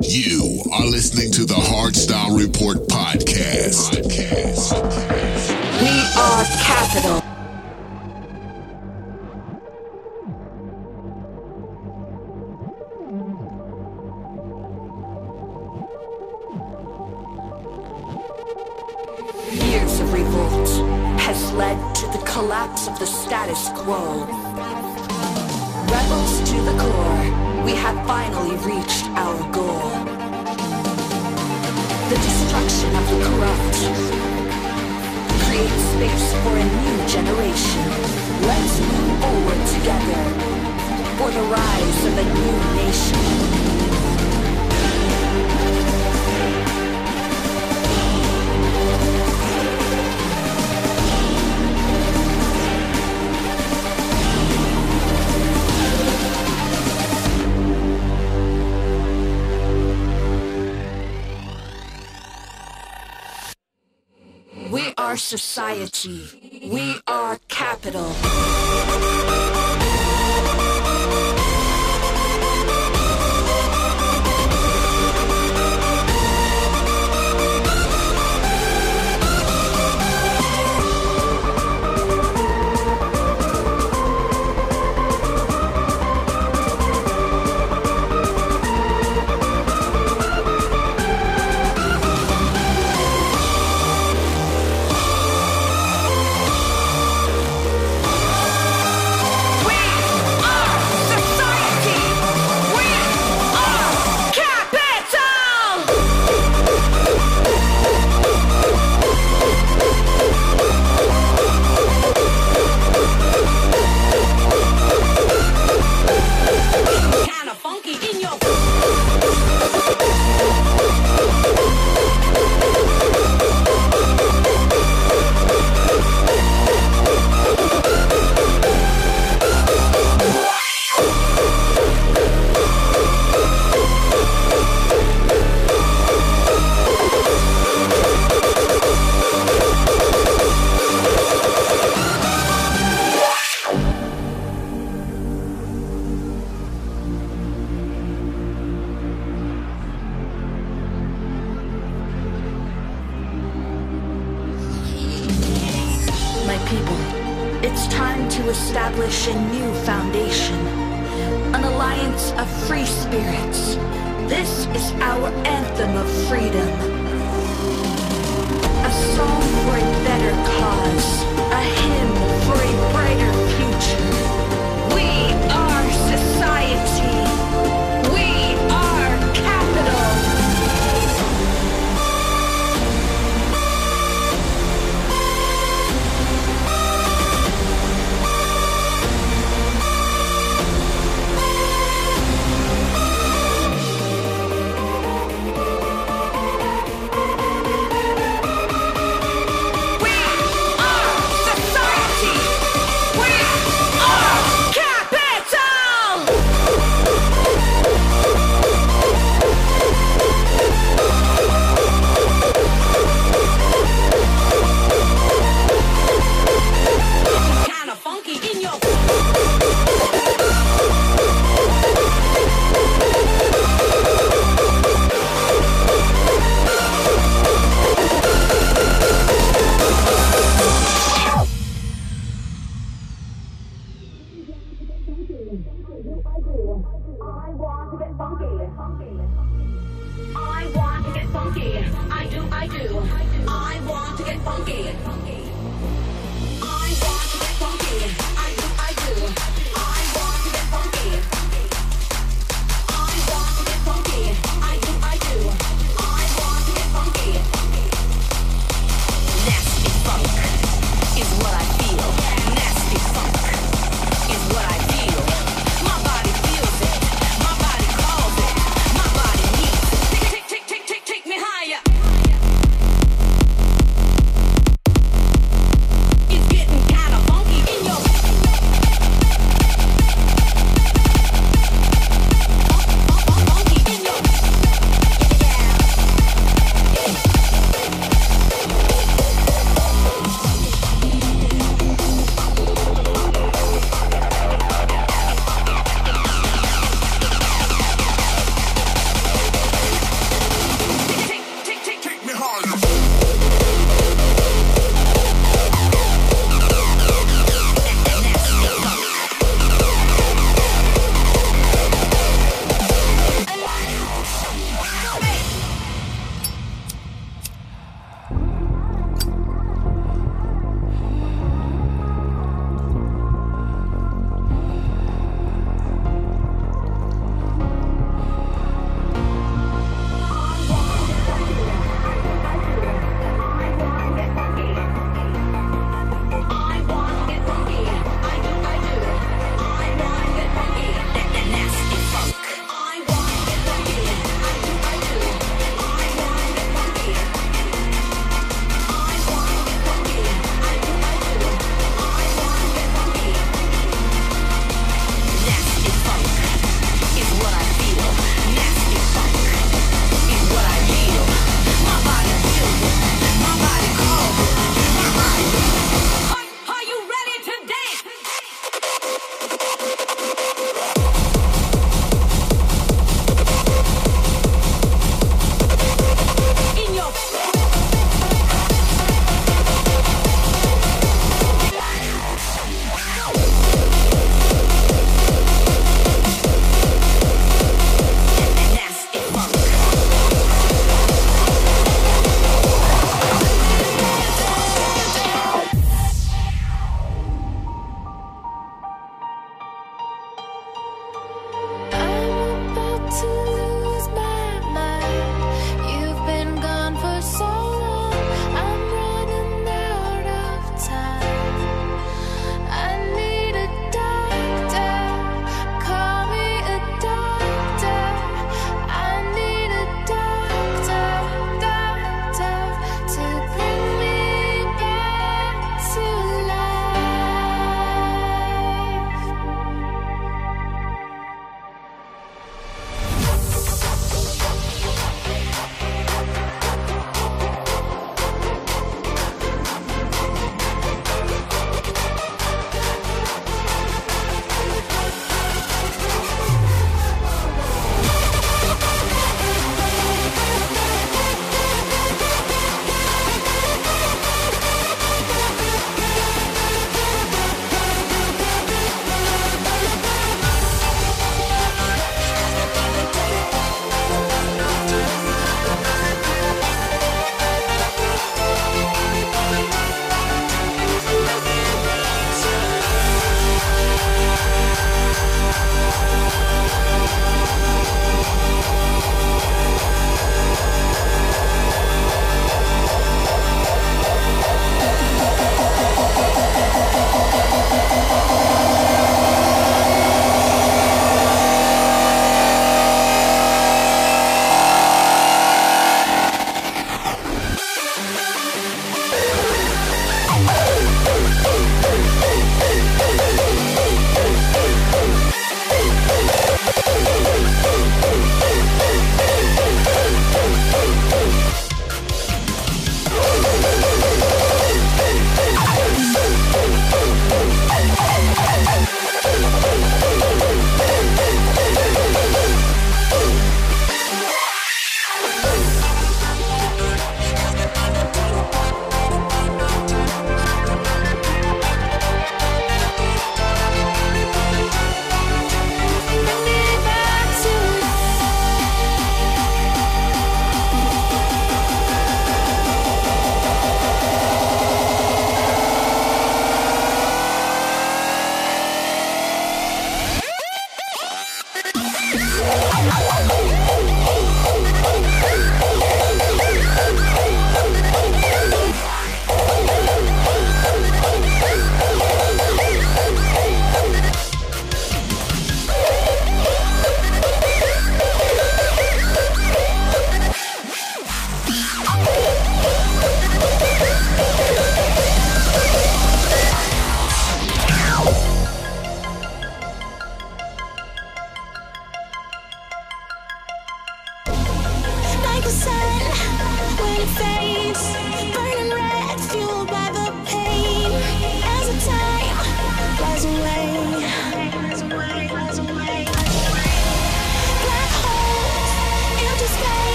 You are listening to the Hardstyle Report podcast. podcast. We are capital. Years of revolt has led to the collapse of the status quo. Rebels to the core we have finally reached our goal. The destruction of the corrupt create space for a new generation. Let's move forward together for the rise of a new nation. our society. We are capital.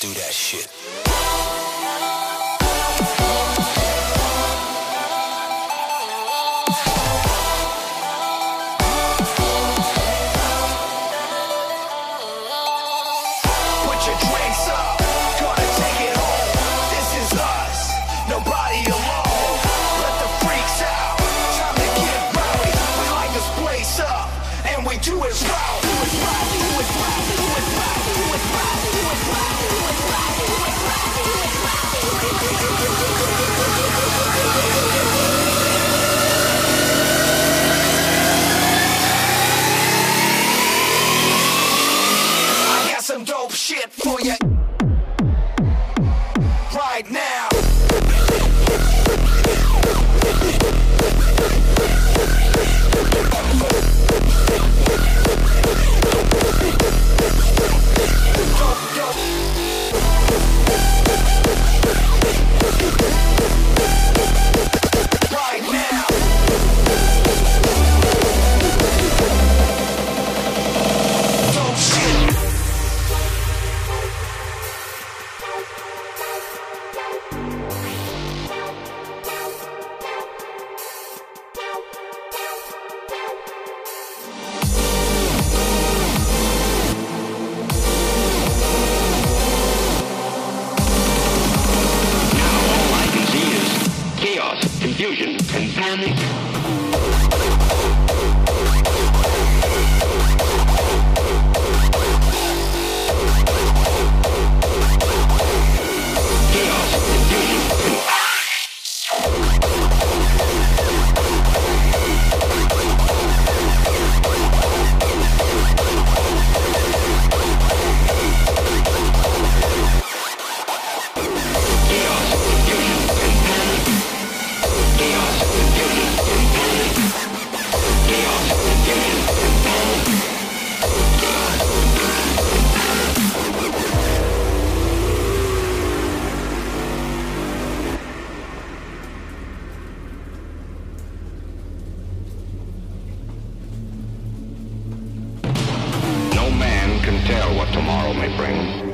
Do that shit. tomorrow may bring.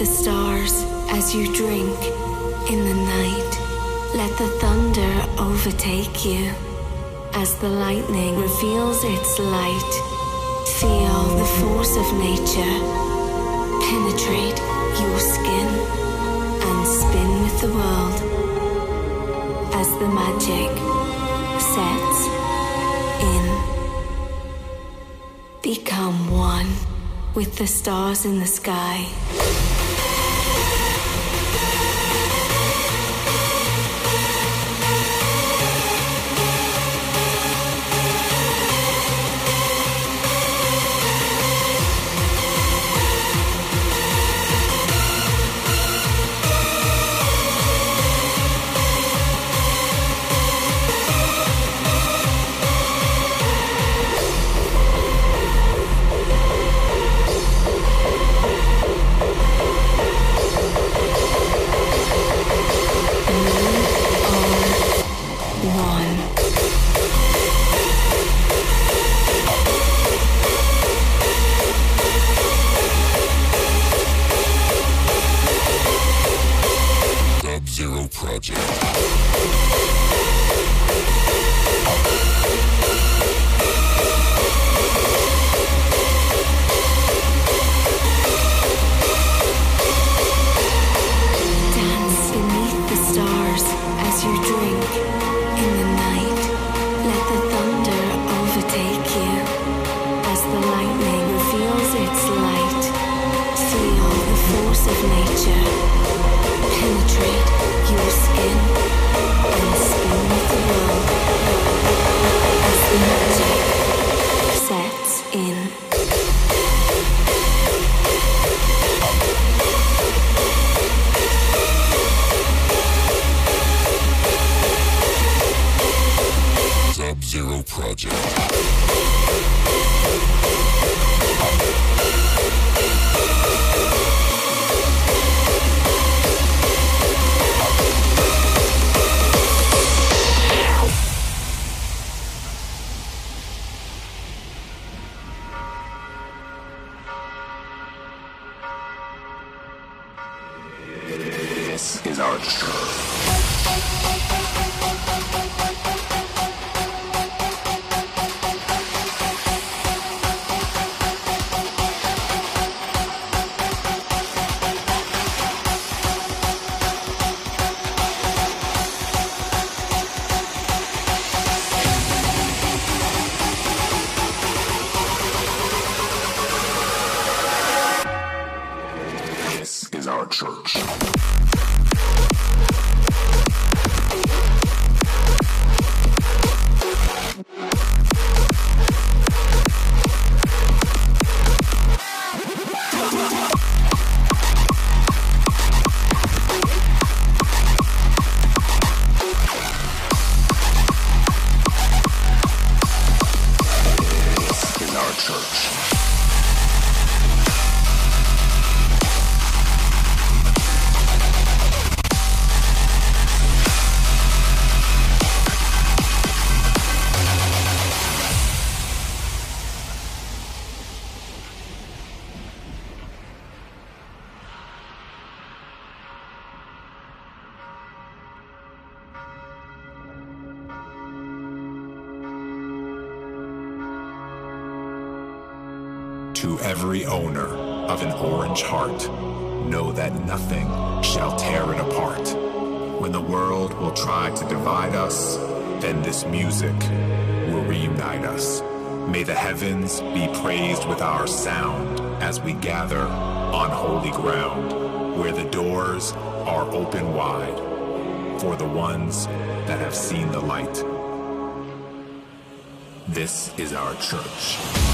The stars as you drink in the night. Let the thunder overtake you as the lightning reveals its light. Feel the force of nature penetrate your skin and spin with the world as the magic sets in. Become one with the stars in the sky. Owner of an orange heart, know that nothing shall tear it apart. When the world will try to divide us, then this music will reunite us. May the heavens be praised with our sound as we gather on holy ground, where the doors are open wide for the ones that have seen the light. This is our church.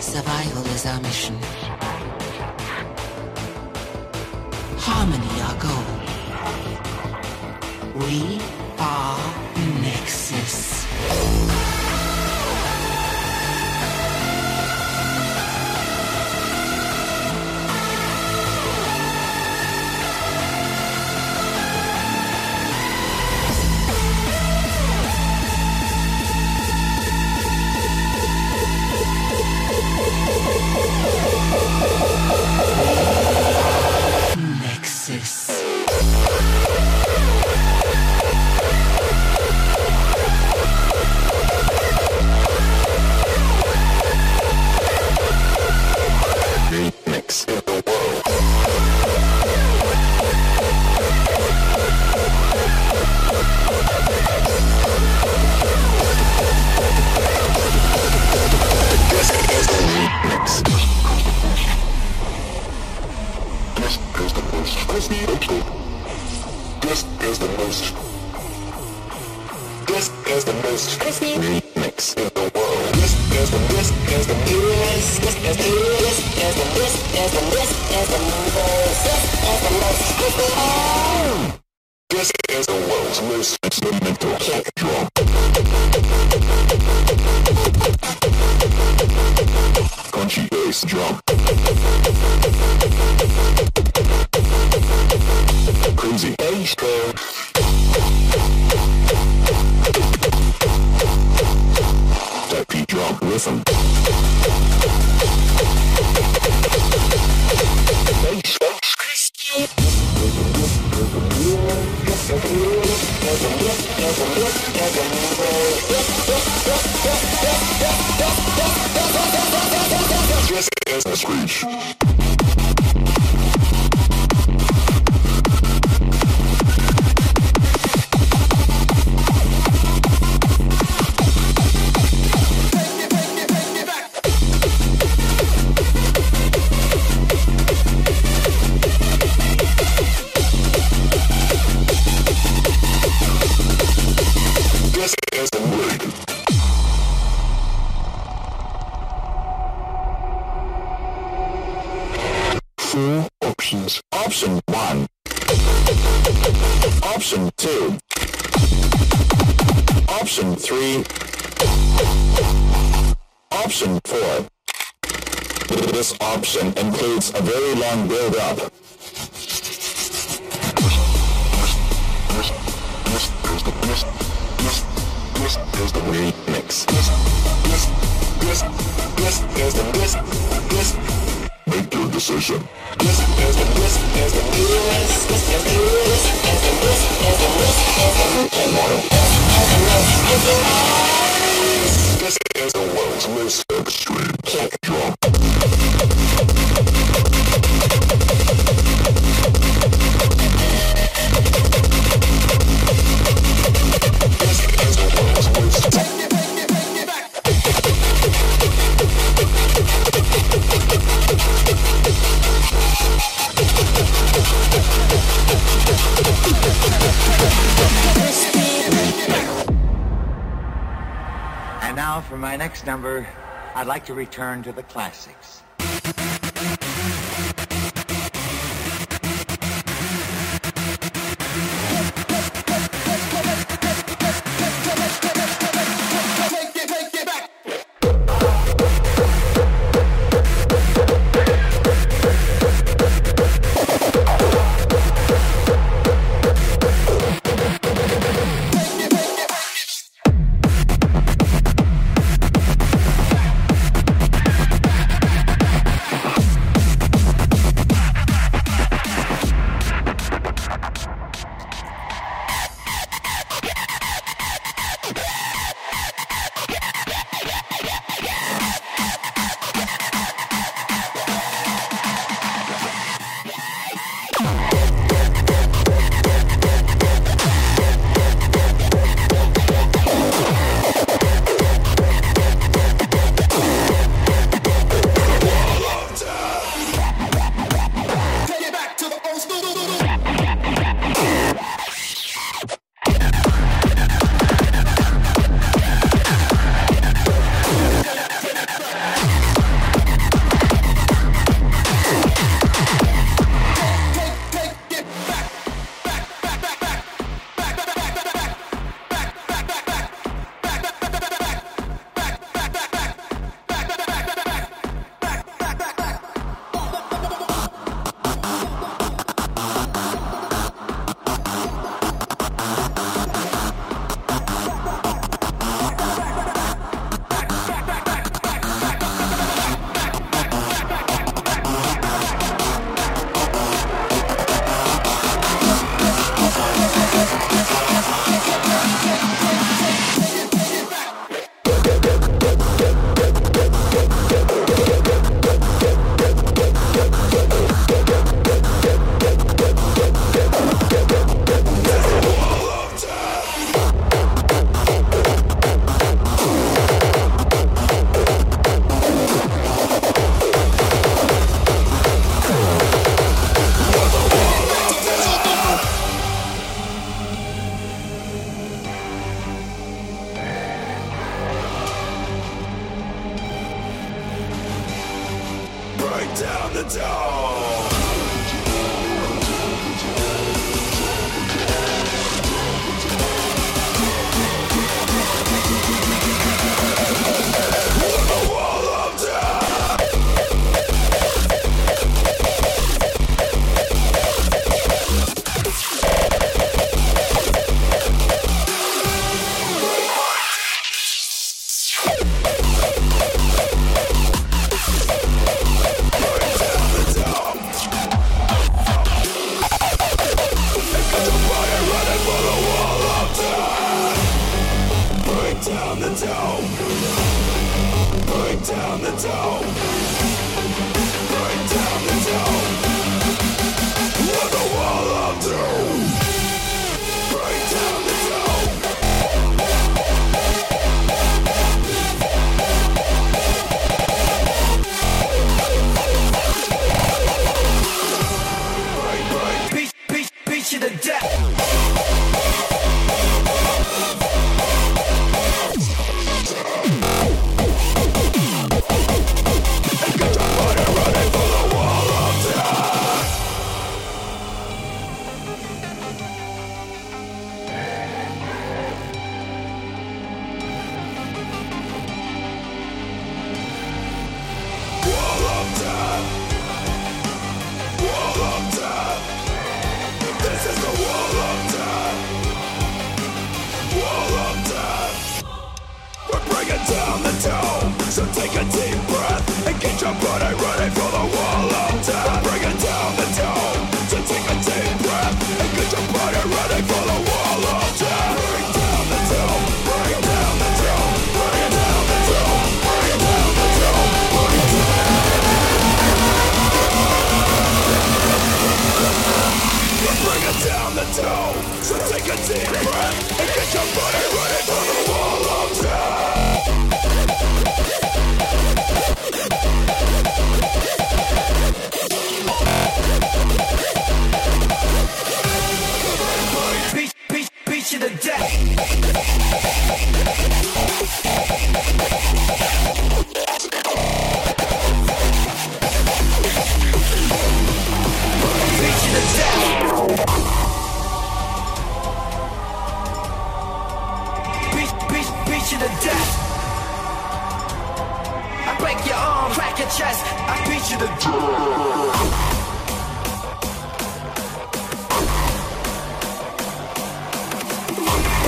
Survival is our mission. Harmony our goal. We Just as I screech. it's a very long build-up. now, for my next number, I'd like to return to the classics.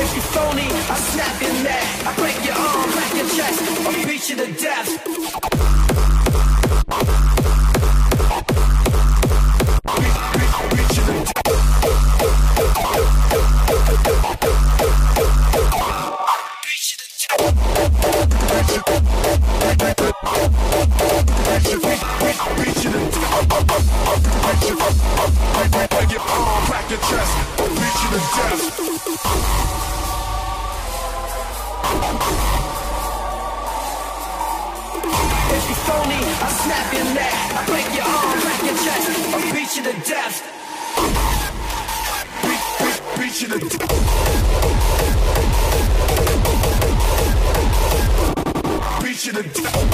If you phony, I snap your neck. I break your arm, crack your chest. I beat you to death. Reaching it. Break your arm, crack your chest, I'll to death. Beat, beat, beat you to death. Beat you to death.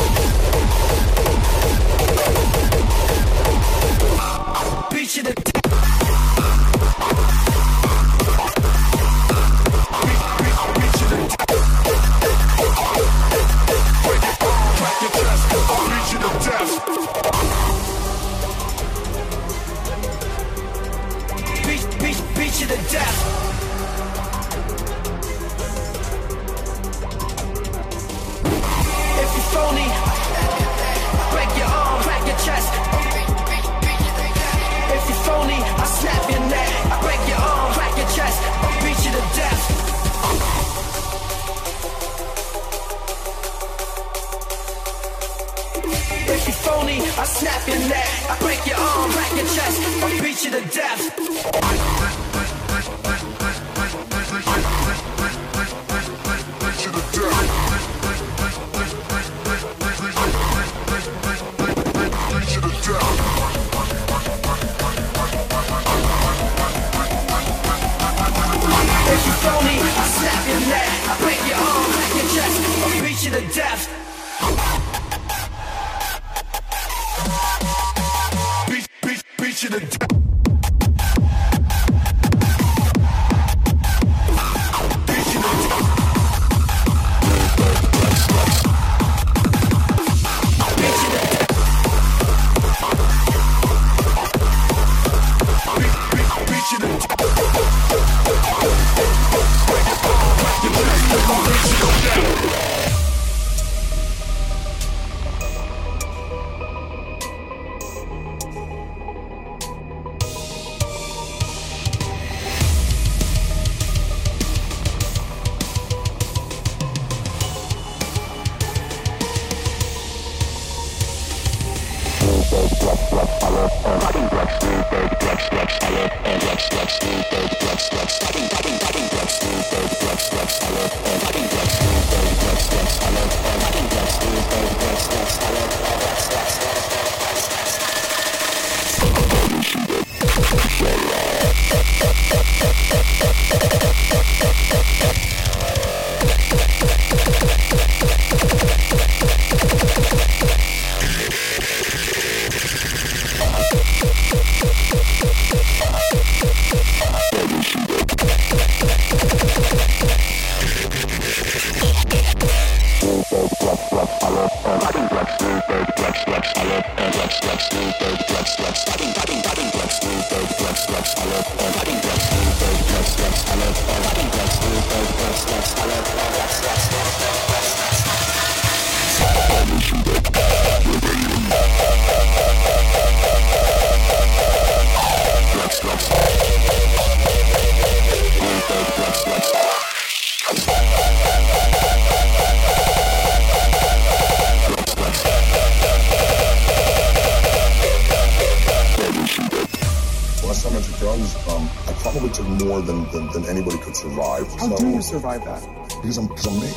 Than, anybody could survive. How so, do you survive that? Because I'm, because I'm me.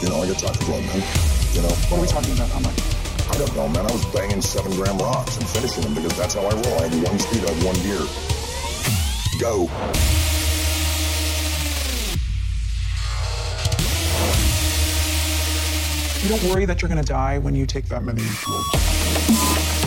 You know, I get talked to drug, man. You know? What are we talking about? How much? I don't know, man. I was banging seven gram rocks and finishing them because that's how I roll. I have one speed, I have one gear. Go. You don't worry that you're going to die when you take that many drugs.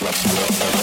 Let's go.